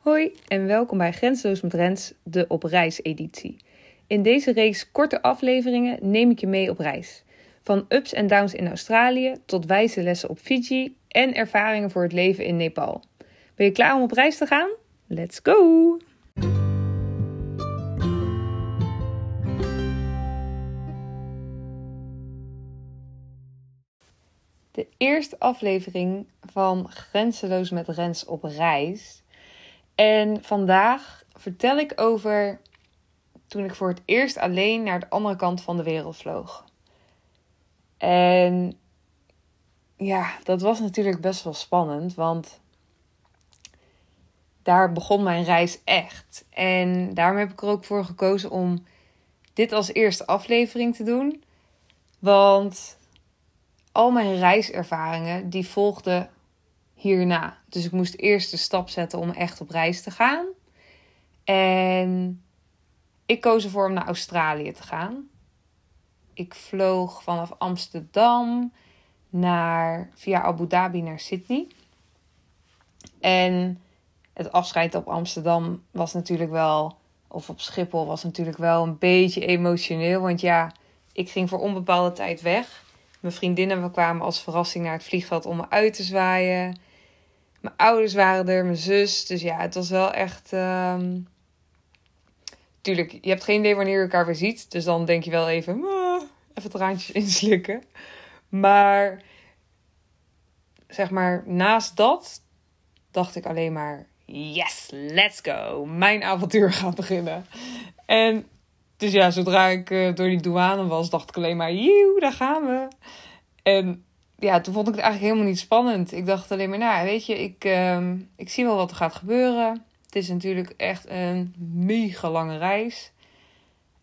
Hoi en welkom bij Grenzeloos met Rens, de op reis editie. In deze reeks korte afleveringen neem ik je mee op reis. Van ups en downs in Australië tot wijze lessen op Fiji en ervaringen voor het leven in Nepal. Ben je klaar om op reis te gaan? Let's go! De eerste aflevering van Grenzeloos met Rens op reis. En vandaag vertel ik over toen ik voor het eerst alleen naar de andere kant van de wereld vloog. En ja, dat was natuurlijk best wel spannend, want daar begon mijn reis echt. En daarom heb ik er ook voor gekozen om dit als eerste aflevering te doen. Want al mijn reiservaringen die volgden hierna. Dus ik moest eerst de stap zetten om echt op reis te gaan. En ik koos ervoor om naar Australië te gaan. Ik vloog vanaf Amsterdam naar, via Abu Dhabi naar Sydney. En het afscheid op Amsterdam was natuurlijk wel, of op Schiphol was natuurlijk wel een beetje emotioneel. Want ja, ik ging voor onbepaalde tijd weg. Mijn vriendinnen kwamen als verrassing naar het vliegveld om me uit te zwaaien. Mijn ouders waren er, mijn zus. Dus ja, het was wel echt. Um... Tuurlijk, je hebt geen idee wanneer je elkaar weer ziet. Dus dan denk je wel even. Oh, even traantjes inslikken. Maar. Zeg maar, naast dat. dacht ik alleen maar. Yes, let's go. Mijn avontuur gaat beginnen. En dus ja, zodra ik uh, door die douane was, dacht ik alleen maar, joe, daar gaan we. En ja, toen vond ik het eigenlijk helemaal niet spannend. Ik dacht alleen maar, nou, weet je, ik, uh, ik zie wel wat er gaat gebeuren. Het is natuurlijk echt een mega lange reis.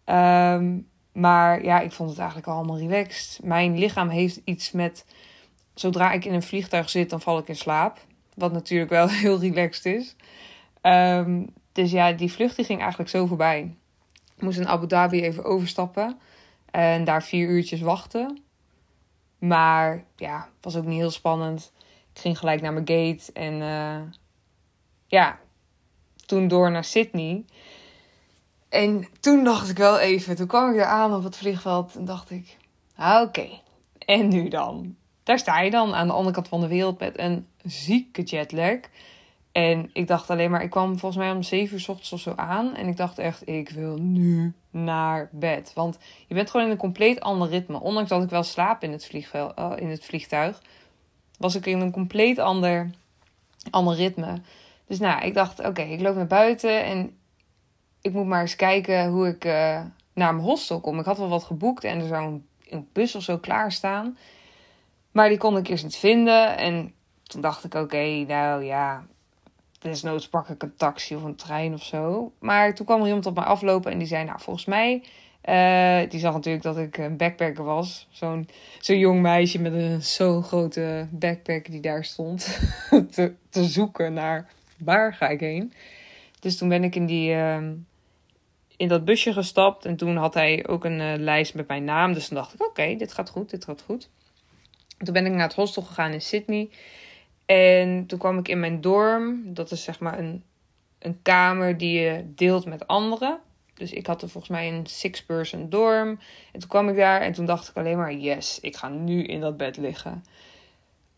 Um, maar ja, ik vond het eigenlijk allemaal relaxed. Mijn lichaam heeft iets met, zodra ik in een vliegtuig zit, dan val ik in slaap. Wat natuurlijk wel heel relaxed is. Um, dus ja, die vlucht die ging eigenlijk zo voorbij. Ik moest in Abu Dhabi even overstappen. En daar vier uurtjes wachten. Maar ja, was ook niet heel spannend. Ik ging gelijk naar mijn gate. En uh, ja, toen door naar Sydney. En toen dacht ik wel even, toen kwam ik weer aan op het vliegveld. En dacht ik, ah, oké, en nu dan? Daar sta je dan aan de andere kant van de wereld met een zieke jetlag. En ik dacht alleen maar, ik kwam volgens mij om 7 uur s ochtends of zo aan. En ik dacht echt, ik wil nu naar bed. Want je bent gewoon in een compleet ander ritme. Ondanks dat ik wel slaap in het, uh, in het vliegtuig, was ik in een compleet ander, ander ritme. Dus nou, ik dacht, oké, ik loop naar buiten en ik moet maar eens kijken hoe ik uh, naar mijn hostel kom. Ik had wel wat geboekt en er zou een, een bus of zo klaarstaan. Maar die kon ik eerst niet vinden. En toen dacht ik, oké, nou ja, desnoods pak ik een taxi of een trein of zo. Maar toen kwam er iemand op mij aflopen en die zei, nou volgens mij... Uh, die zag natuurlijk dat ik een backpacker was. Zo'n zo'n jong meisje met een zo'n grote backpack die daar stond te, te zoeken naar waar ga ik heen. Dus toen ben ik in, die, uh, in dat busje gestapt en toen had hij ook een uh, lijst met mijn naam. Dus toen dacht ik, oké, dit gaat goed, dit gaat goed. Toen ben ik naar het hostel gegaan in Sydney. En toen kwam ik in mijn dorm. Dat is zeg maar een, een kamer die je deelt met anderen. Dus ik had er volgens mij een six-person dorm. En toen kwam ik daar en toen dacht ik alleen maar: yes, ik ga nu in dat bed liggen.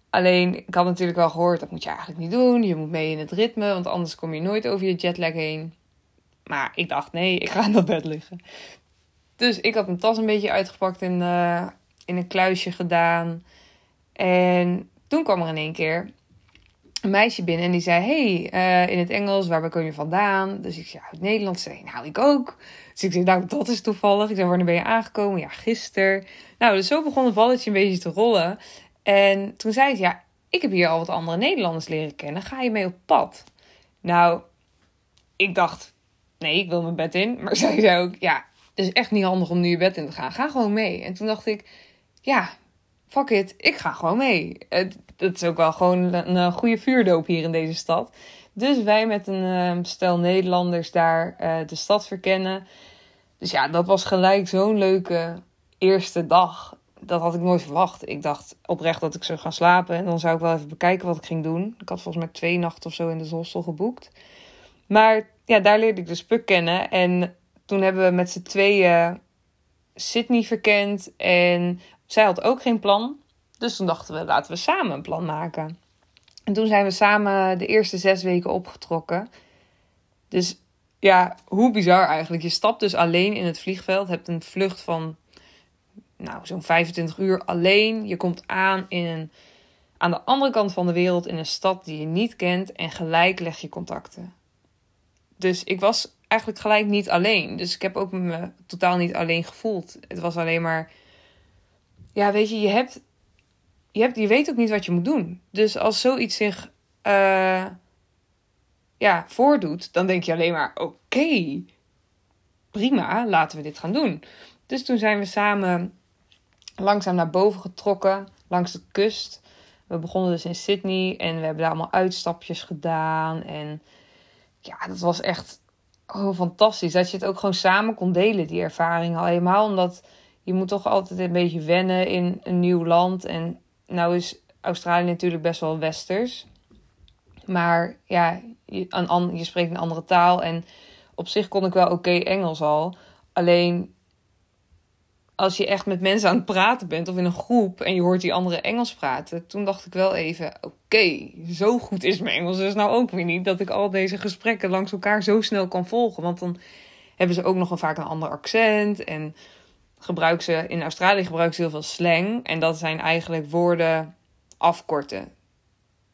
Alleen, ik had natuurlijk wel gehoord, dat moet je eigenlijk niet doen. Je moet mee in het ritme, want anders kom je nooit over je jetlag heen. Maar ik dacht, nee, ik ga in dat bed liggen. Dus ik had mijn tas een beetje uitgepakt en uh, in een kluisje gedaan. En toen kwam er in één keer een meisje binnen en die zei: Hey, uh, in het Engels, waar kom je vandaan? Dus ik zei: Uit Nederland. Ze zei: Nou, ik ook. Dus ik zei: Nou, dat is toevallig. Ik zei: Wanneer ben je aangekomen? Ja, gisteren. Nou, dus zo begon het balletje een beetje te rollen. En toen zei ze: Ja, ik heb hier al wat andere Nederlanders leren kennen. Ga je mee op pad? Nou, ik dacht: Nee, ik wil mijn bed in. Maar zij zei ook: Ja, het is echt niet handig om nu je bed in te gaan. Ga gewoon mee. En toen dacht ik: Ja, fuck it, ik ga gewoon mee. Het, is ook wel gewoon een, goede vuurdoop hier in deze stad. Dus wij met een uh, stel Nederlanders daar uh, de stad verkennen. Dus ja, dat was gelijk zo'n leuke eerste dag. Dat had ik nooit verwacht. Ik dacht oprecht dat ik zou gaan slapen. En dan zou ik wel even bekijken wat ik ging doen. Ik had volgens mij twee nachten of zo in de hostel geboekt. Maar ja, daar leerde ik dus Puk kennen. En toen hebben we met z'n tweeën Sydney verkend. En zij had ook geen plan. Dus toen dachten we, laten we samen een plan maken. En toen zijn we samen de eerste zes weken opgetrokken. Dus ja, hoe bizar eigenlijk. Je stapt dus alleen in het vliegveld. Hebt een vlucht van nou, zo'n 25 uur alleen. Je komt aan in aan de andere kant van de wereld in een stad die je niet kent. En gelijk leg je contacten. Dus ik was eigenlijk gelijk niet alleen. Dus ik heb ook me totaal niet alleen gevoeld. Het was alleen maar. Ja, weet je, je hebt. Je, hebt, je weet ook niet wat je moet doen. Dus als zoiets zich. Uh, ja, voordoet, dan denk je alleen maar: oké, prima, laten we dit gaan doen. Dus toen zijn we samen langzaam naar boven getrokken, langs de kust. We begonnen dus in Sydney en we hebben daar allemaal uitstapjes gedaan. En ja, dat was echt oh, fantastisch. Dat je het ook gewoon samen kon delen, die ervaring. Al helemaal omdat je moet toch altijd een beetje wennen in een nieuw land. En nou is Australië natuurlijk best wel westers. Maar ja, je, een, je spreekt een andere taal. En op zich kon ik wel oké Engels al. Alleen als je echt met mensen aan het praten bent of in een groep en je hoort die andere Engels praten, toen dacht ik wel even: oké, zo goed is mijn Engels dus nou ook weer niet dat ik al deze gesprekken langs elkaar zo snel kan volgen. Want dan hebben ze ook nog een, vaak een ander accent en gebruiken ze in Australië gebruiken ze heel veel slang en dat zijn eigenlijk woorden afkorten.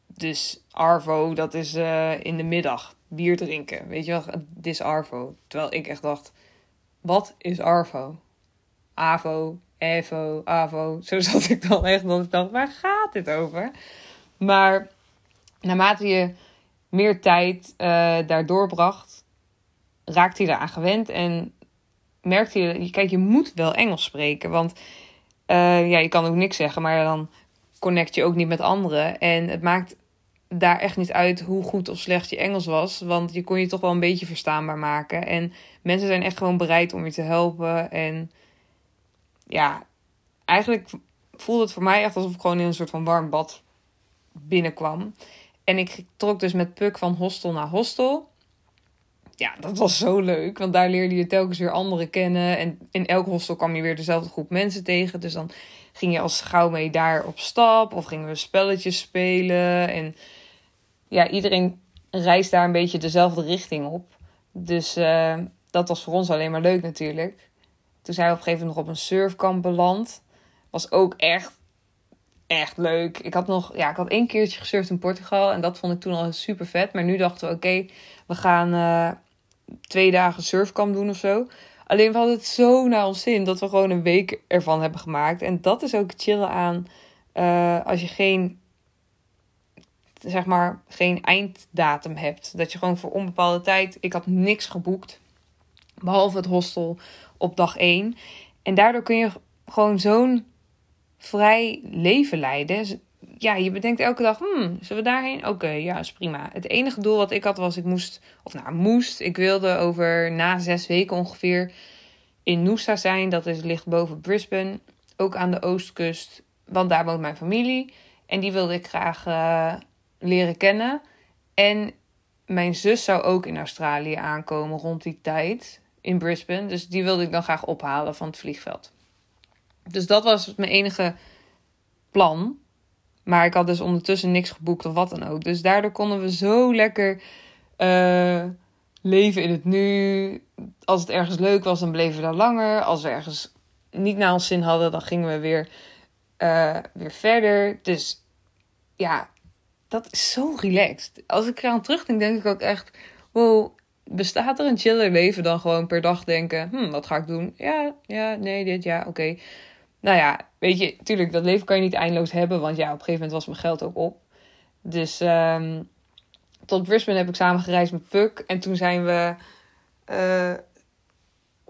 Dus Arvo, dat is uh, in de middag bier drinken. Weet je wel, dit is Arvo. Terwijl ik echt dacht: wat is Arvo? AVO, EVO, AVO. Zo zat ik dan echt dat ik dacht, waar gaat dit over? Maar naarmate je meer tijd uh, daar doorbracht, raakte je eraan gewend en merkte je, kijk, je moet wel Engels spreken, want uh, ja, je kan ook niks zeggen, maar dan connect je ook niet met anderen. En het maakt daar echt niet uit hoe goed of slecht je Engels was, want je kon je toch wel een beetje verstaanbaar maken. En mensen zijn echt gewoon bereid om je te helpen en ja, eigenlijk voelde het voor mij echt alsof ik gewoon in een soort van warm bad binnenkwam. En ik trok dus met Puk van hostel naar hostel. Ja, dat was zo leuk, want daar leerde je telkens weer anderen kennen. En in elk hostel kwam je weer dezelfde groep mensen tegen. Dus dan ging je als gauw mee daar op stap of gingen we spelletjes spelen. En ja, iedereen reist daar een beetje dezelfde richting op. Dus uh, dat was voor ons alleen maar leuk natuurlijk. Toen zijn we op een gegeven moment nog op een surfkamp beland. Was ook echt, echt leuk. Ik had nog, ja, ik had één keertje gesurfd in Portugal. En dat vond ik toen al super vet. Maar nu dachten we, oké, we gaan uh, twee dagen surfkamp doen of zo. Alleen we hadden het zo naar ons zin dat we gewoon een week ervan hebben gemaakt. En dat is ook chillen aan uh, als je geen, zeg maar, geen einddatum hebt. Dat je gewoon voor onbepaalde tijd. Ik had niks geboekt. Behalve het hostel op dag 1. En daardoor kun je gewoon zo'n vrij leven leiden. Ja, je bedenkt elke dag, hmm, zullen we daarheen? Oké, ja, is prima. Het enige doel wat ik had was, ik moest, of nou, moest, ik wilde over na zes weken ongeveer in Noosa zijn. Dat is, ligt boven Brisbane, ook aan de oostkust, want daar woont mijn familie. En die wilde ik graag uh, leren kennen. En mijn zus zou ook in Australië aankomen rond die tijd in Brisbane. Dus die wilde ik dan graag ophalen van het vliegveld. Dus dat was mijn enige plan. Maar ik had dus ondertussen niks geboekt of wat dan ook. Dus daardoor konden we zo lekker uh, leven in het nu. Als het ergens leuk was, dan bleven we daar langer. Als we ergens niet naar ons zin hadden, dan gingen we weer, uh, weer verder. Dus ja, dat is zo relaxed. Als ik eraan terugdenk, denk ik ook echt: wow, bestaat er een chiller leven dan gewoon per dag denken: hm, wat ga ik doen? Ja, ja, nee, dit, ja, oké. Nou ja, weet je, tuurlijk, dat leven kan je niet eindeloos hebben, want ja, op een gegeven moment was mijn geld ook op. Dus um, tot Brisbane heb ik samen gereisd met Puk en toen zijn we. Uh,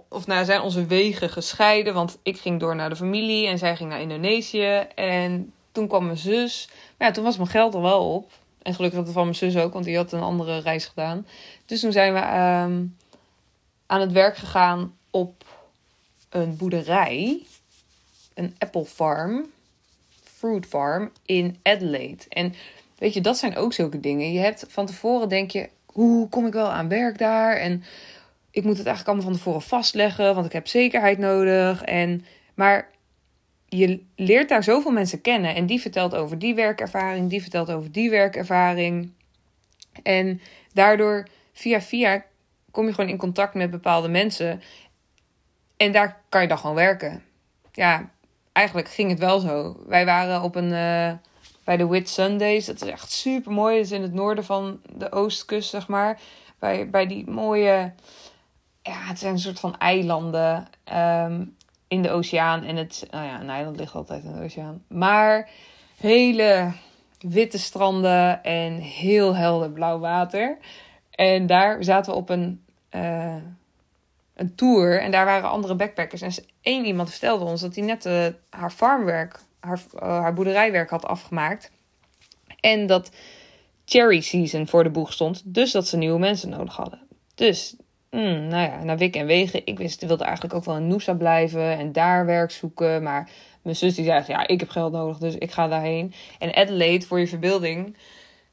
of nou, zijn onze wegen gescheiden, want ik ging door naar de familie en zij ging naar Indonesië. En toen kwam mijn zus. Maar ja, toen was mijn geld er wel op. En gelukkig het van mijn zus ook, want die had een andere reis gedaan. Dus toen zijn we ehm, aan het werk gegaan op een boerderij. Een apple farm. Fruit farm in Adelaide. En weet je, dat zijn ook zulke dingen. Je hebt van tevoren denk je, hoe kom ik wel aan werk daar? En ik moet het eigenlijk allemaal van tevoren vastleggen, want ik heb zekerheid nodig. En, maar je leert daar zoveel mensen kennen. En die vertelt over die werkervaring, die vertelt over die werkervaring. En daardoor, via via, kom je gewoon in contact met bepaalde mensen. En daar kan je dan gewoon werken. Ja, eigenlijk ging het wel zo. Wij waren op een, uh, bij de Whit Sundays. Dat is echt super mooi. Dat is in het noorden van de oostkust, zeg maar. Bij, bij die mooie. Ja, het zijn een soort van eilanden um, in de oceaan. En het. Nou ja, een eiland ligt altijd in de oceaan. Maar hele witte stranden en heel helder blauw water. En daar zaten we op een. Uh, een tour en daar waren andere backpackers. En één iemand vertelde ons dat hij net uh, haar farmwerk, haar, uh, haar boerderijwerk had afgemaakt. En dat cherry season voor de boeg stond. Dus dat ze nieuwe mensen nodig hadden. Dus, mm, nou ja, naar Wik en Wegen. Ik wist, wilde eigenlijk ook wel in Noosa blijven en daar werk zoeken. Maar mijn zus die zei, ja, ik heb geld nodig, dus ik ga daarheen. En Adelaide, voor je verbeelding,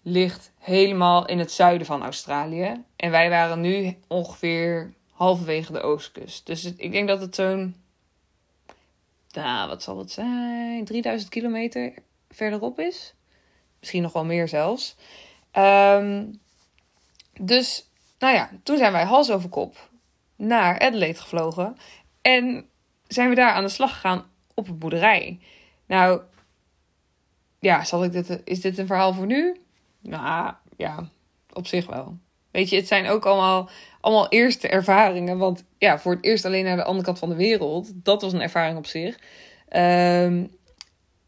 ligt helemaal in het zuiden van Australië. En wij waren nu ongeveer halverwege de oostkust. Dus ik denk dat het zo'n, nou, wat zal het zijn, 3000 kilometer verderop is. Misschien nog wel meer zelfs. Um, dus, nou ja, toen zijn wij hals over kop naar Adelaide gevlogen. En zijn we daar aan de slag gegaan op een boerderij. Nou, ja, zal ik dit, is dit een verhaal voor nu? Nou, ja, op zich wel. Weet je, het zijn ook allemaal allemaal eerste ervaringen. Want ja, voor het eerst alleen naar de andere kant van de wereld. Dat was een ervaring op zich. Um,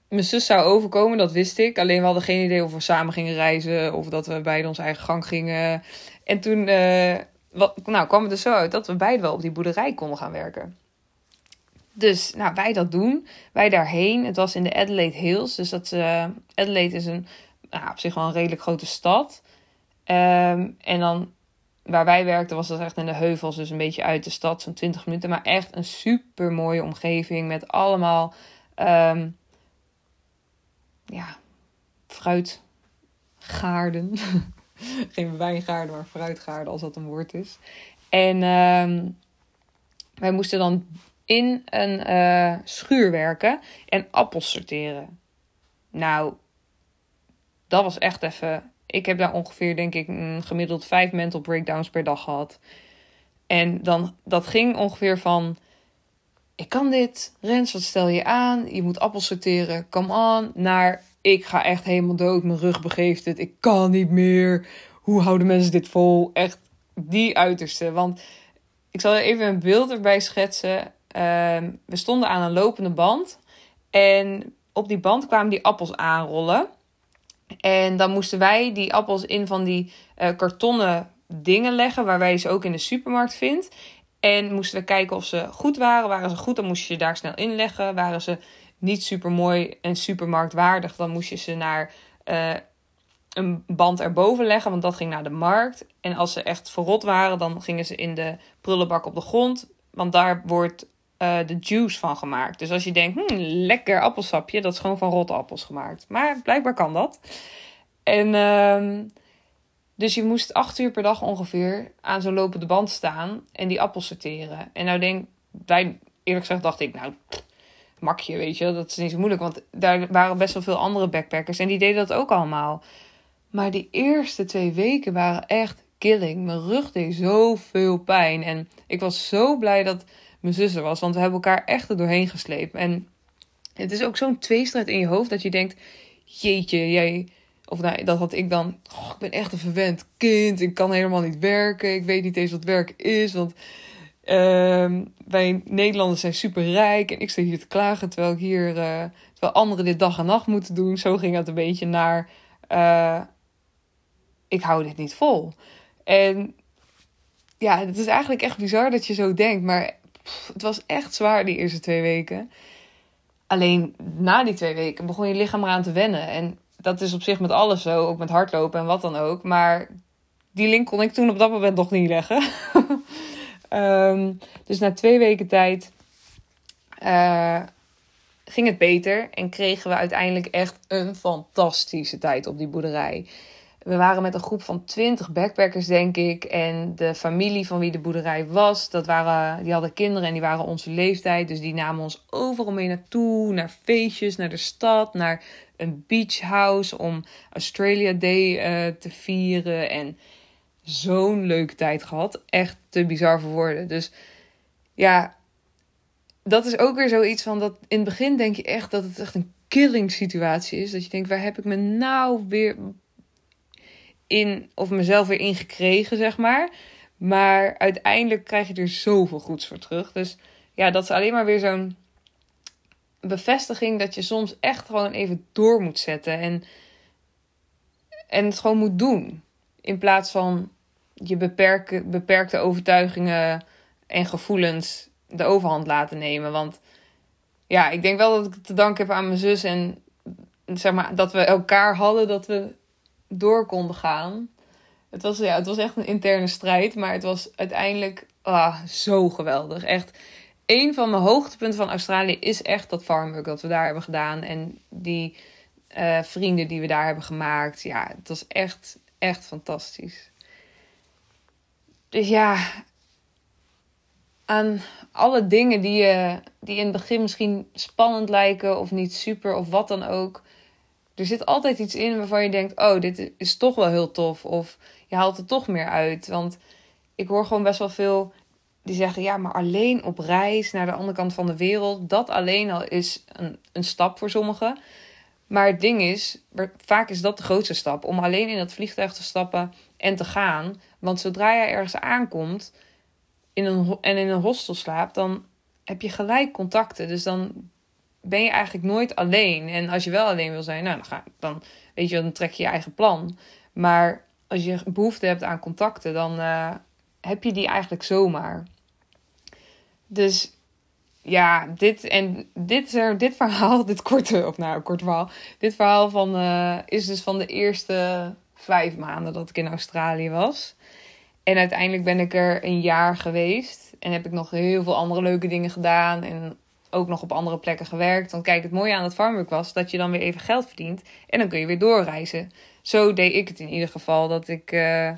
mijn zus zou overkomen, dat wist ik. Alleen we hadden geen idee of we samen gingen reizen. Of dat we beide onze eigen gang gingen. En toen uh, wat, nou, kwam het er zo uit dat we beide wel op die boerderij konden gaan werken. Dus nou, wij dat doen. Wij daarheen. Het was in de Adelaide Hills. Dus dat, uh, Adelaide is een, nou, op zich wel een redelijk grote stad. Um, en dan waar wij werkten was dat echt in de heuvels, dus een beetje uit de stad, zo'n 20 minuten. Maar echt een super mooie omgeving met allemaal um, ja, fruitgaarden. Geen wijngaarden, maar fruitgaarden als dat een woord is. En um, wij moesten dan in een uh, schuur werken en appels sorteren. Nou, dat was echt even ik heb daar ongeveer, denk ik, gemiddeld vijf mental breakdowns per dag gehad. En dan, dat ging ongeveer van: ik kan dit, Rens, wat stel je aan? Je moet appels sorteren, come on. Naar ik ga echt helemaal dood, mijn rug begeeft het, ik kan niet meer. Hoe houden mensen dit vol? Echt die uiterste. Want ik zal even een beeld erbij schetsen. Ehm, we stonden aan een lopende band. En op die band kwamen die appels aanrollen. En dan moesten wij die appels in van die uh, kartonnen dingen leggen, waar wij ze ook in de supermarkt vindt. En moesten we kijken of ze goed waren. Waren ze goed, dan moest je ze daar snel in leggen. Waren ze niet super mooi en supermarktwaardig, dan moest je ze naar uh, een band erboven leggen, want dat ging naar de markt. En als ze echt verrot waren, dan gingen ze in de prullenbak op de grond. Want daar wordt uh, de juice van gemaakt. Dus als je denkt, hmm, lekker appelsapje, dat is gewoon van rotte appels gemaakt. Maar blijkbaar kan dat. En uh, dus je moest acht uur per dag ongeveer aan zo'n lopende band staan en die appels sorteren. En nou denk wij, eerlijk gezegd, dacht ik, nou, makje, weet je, dat is niet zo moeilijk. Want daar waren best wel veel andere backpackers en die deden dat ook allemaal. Maar die eerste twee weken waren echt killing. Mijn rug deed zoveel pijn. En ik was zo blij dat mijn zuster was. Want we hebben elkaar echt er doorheen gesleept. En het is ook zo'n tweestrijd in je hoofd dat je denkt: jeetje, jij. Of nou, dat had ik dan. Ik ben echt een verwend kind. Ik kan helemaal niet werken. Ik weet niet eens wat werk is. Want uh, wij Nederlanders zijn super rijk. En ik sta hier te klagen terwijl ik hier. Uh, terwijl anderen dit dag en nacht moeten doen. Zo ging het een beetje naar. Uh, ik hou dit niet vol. En ja, het is eigenlijk echt bizar dat je zo denkt. Maar het was echt zwaar die eerste twee weken. Alleen na die twee weken begon je lichaam eraan te wennen. En dat is op zich met alles zo, ook met hardlopen en wat dan ook. Maar die link kon ik toen op dat moment nog niet leggen. um, dus na twee weken tijd uh, ging het beter en kregen we uiteindelijk echt een fantastische tijd op die boerderij. We waren met een groep van 20 backpackers, denk ik. En de familie van wie de boerderij was, dat waren, die hadden kinderen en die waren onze leeftijd. Dus die namen ons overal mee naartoe. Naar feestjes, naar de stad, naar een beachhouse om Australia Day uh, te vieren. En zo'n leuke tijd gehad. Echt te bizar voor woorden. Dus ja, dat is ook weer zoiets van dat in het begin denk je echt dat het echt een killing situatie is. Dat je denkt, waar heb ik me nou weer in, of mezelf weer ingekregen, zeg maar. Maar uiteindelijk krijg je er zoveel goeds voor terug. Dus ja, dat is alleen maar weer zo'n bevestiging dat je soms echt gewoon even door moet zetten. En, en het gewoon moet doen. In plaats van je beperken, beperkte overtuigingen en gevoelens de overhand laten nemen. Want ja, ik denk wel dat ik te danken heb aan mijn zus en zeg maar dat we elkaar hadden dat we door konden gaan. Het was, ja, het was echt een interne strijd, maar het was uiteindelijk ah, zo geweldig. Echt, een van mijn hoogtepunten van Australië is echt dat farmwork dat we daar hebben gedaan. En die uh, vrienden die we daar hebben gemaakt. Ja, het was echt, echt fantastisch. Dus ja, aan alle dingen die, je, die in het begin misschien spannend lijken of niet super of wat dan ook. Er zit altijd iets in waarvan je denkt: oh, dit is toch wel heel tof. Of je haalt er toch meer uit. Want ik hoor gewoon best wel veel die zeggen: ja, maar alleen op reis naar de andere kant van de wereld. Dat alleen al is een, een stap voor sommigen. Maar het ding is, vaak is dat de grootste stap. Om alleen in dat vliegtuig te stappen en te gaan. Want zodra je ergens aankomt in een, en in een hostel slaapt, dan heb je gelijk contacten. Dus dan ben je eigenlijk nooit alleen. En als je wel alleen wil zijn, nou, dan, ga, dan weet je, dan trek je je eigen plan. Maar als je behoefte hebt aan contacten, dan uh, heb je die eigenlijk zomaar. Dus ja, dit en dit, dit verhaal, dit korte, of nou, kort verhaal, dit verhaal van, uh, is dus van de eerste vijf maanden dat ik in Australië was. En uiteindelijk ben ik er een jaar geweest. En heb ik nog heel veel andere leuke dingen gedaan. En ook nog op andere plekken gewerkt. Want kijk, het mooie aan het farmwork was dat je dan weer even geld verdient. En dan kun je weer doorreizen. Zo deed ik het in ieder geval. Dat ik uh,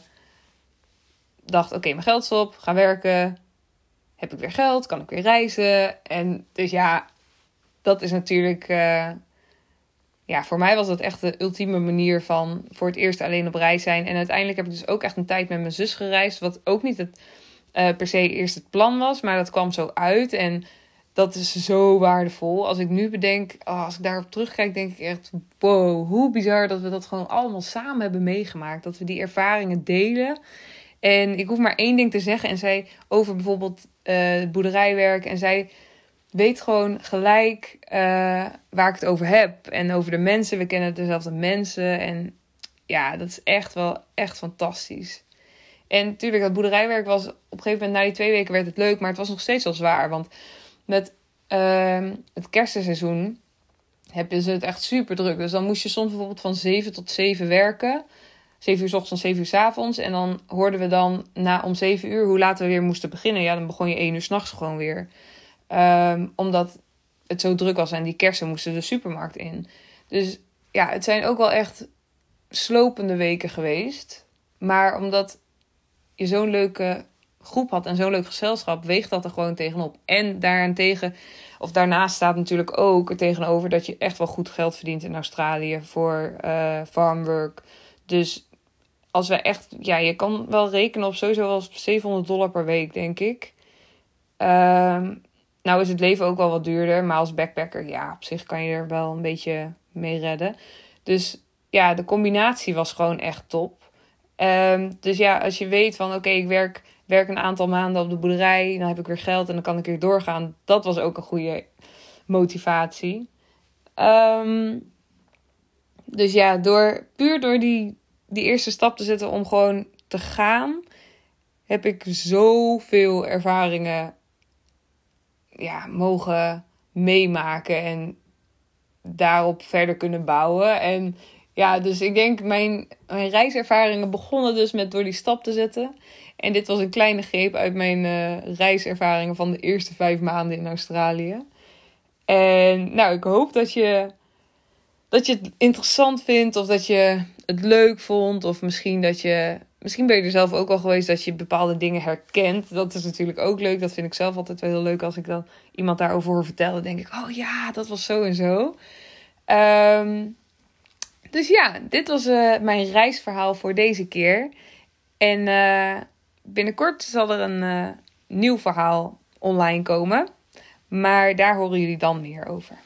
dacht, oké, mijn geld is op. Ga werken. Heb ik weer geld. Kan ik weer reizen. En dus ja, dat is natuurlijk... Uh, ja, voor mij was dat echt de ultieme manier van voor het eerst alleen op reis zijn. En uiteindelijk heb ik dus ook echt een tijd met mijn zus gereisd. Wat ook niet het, uh, per se eerst het plan was, maar dat kwam zo uit. En dat is zo waardevol. Als ik nu bedenk, oh, als ik daarop terugkijk, denk ik echt: wow, hoe bizar dat we dat gewoon allemaal samen hebben meegemaakt. Dat we die ervaringen delen. En ik hoef maar één ding te zeggen. En zij over bijvoorbeeld uh, boerderijwerk. En zij weet gewoon gelijk uh, waar ik het over heb. En over de mensen. We kennen dezelfde mensen. En ja, dat is echt wel echt fantastisch. En natuurlijk, dat boerderijwerk was op een gegeven moment, na die twee weken werd het leuk. Maar het was nog steeds wel zwaar. Want met uh, het kerstseizoen heb je het echt super druk. Dus dan moest je soms bijvoorbeeld van 7 tot 7 werken. 7 uur s ochtends, 7 uur s avonds. En dan hoorden we dan na om 7 uur hoe laat we weer moesten beginnen. Ja, dan begon je 1 uur s'nachts gewoon weer. Um, omdat het zo druk was en die kersen moesten de supermarkt in. Dus ja, het zijn ook wel echt slopende weken geweest. Maar omdat je zo'n leuke groep had en zo'n leuk gezelschap, weegt dat er gewoon tegenop. En daarentegen, of daarnaast staat natuurlijk ook er tegenover dat je echt wel goed geld verdient in Australië voor uh, farmwork. Dus als we echt, ja, je kan wel rekenen op sowieso wel 700 dollar per week, denk ik. Uh, nou is het leven ook wel wat duurder, maar als backpacker, ja, op zich kan je er wel een beetje mee redden. Dus ja, de combinatie was gewoon echt top. Um, dus ja, als je weet van oké, ik werk, werk een aantal maanden op de boerderij, dan heb ik weer geld en dan kan ik weer doorgaan. Dat was ook een goede motivatie. Um, dus ja, door, puur door die, die eerste stap te zetten om gewoon te gaan, heb ik zoveel ervaringen ja, mogen meemaken en daarop verder kunnen bouwen. En ja, dus ik denk mijn, mijn reiservaringen begonnen dus met door die stap te zetten. En dit was een kleine greep uit mijn uh, reiservaringen van de eerste vijf maanden in Australië. En nou, ik hoop dat je dat je het interessant vindt of dat je het leuk vond. Of misschien dat je. Misschien ben je er zelf ook al geweest dat je bepaalde dingen herkent. Dat is natuurlijk ook leuk. Dat vind ik zelf altijd wel heel leuk als ik dan iemand daarover hoor vertellen. denk ik, oh ja, dat was zo en zo. Ehm, dus ja, dit was uh, mijn reisverhaal voor deze keer. En uh, binnenkort zal er een uh, nieuw verhaal online komen. Maar daar horen jullie dan meer over.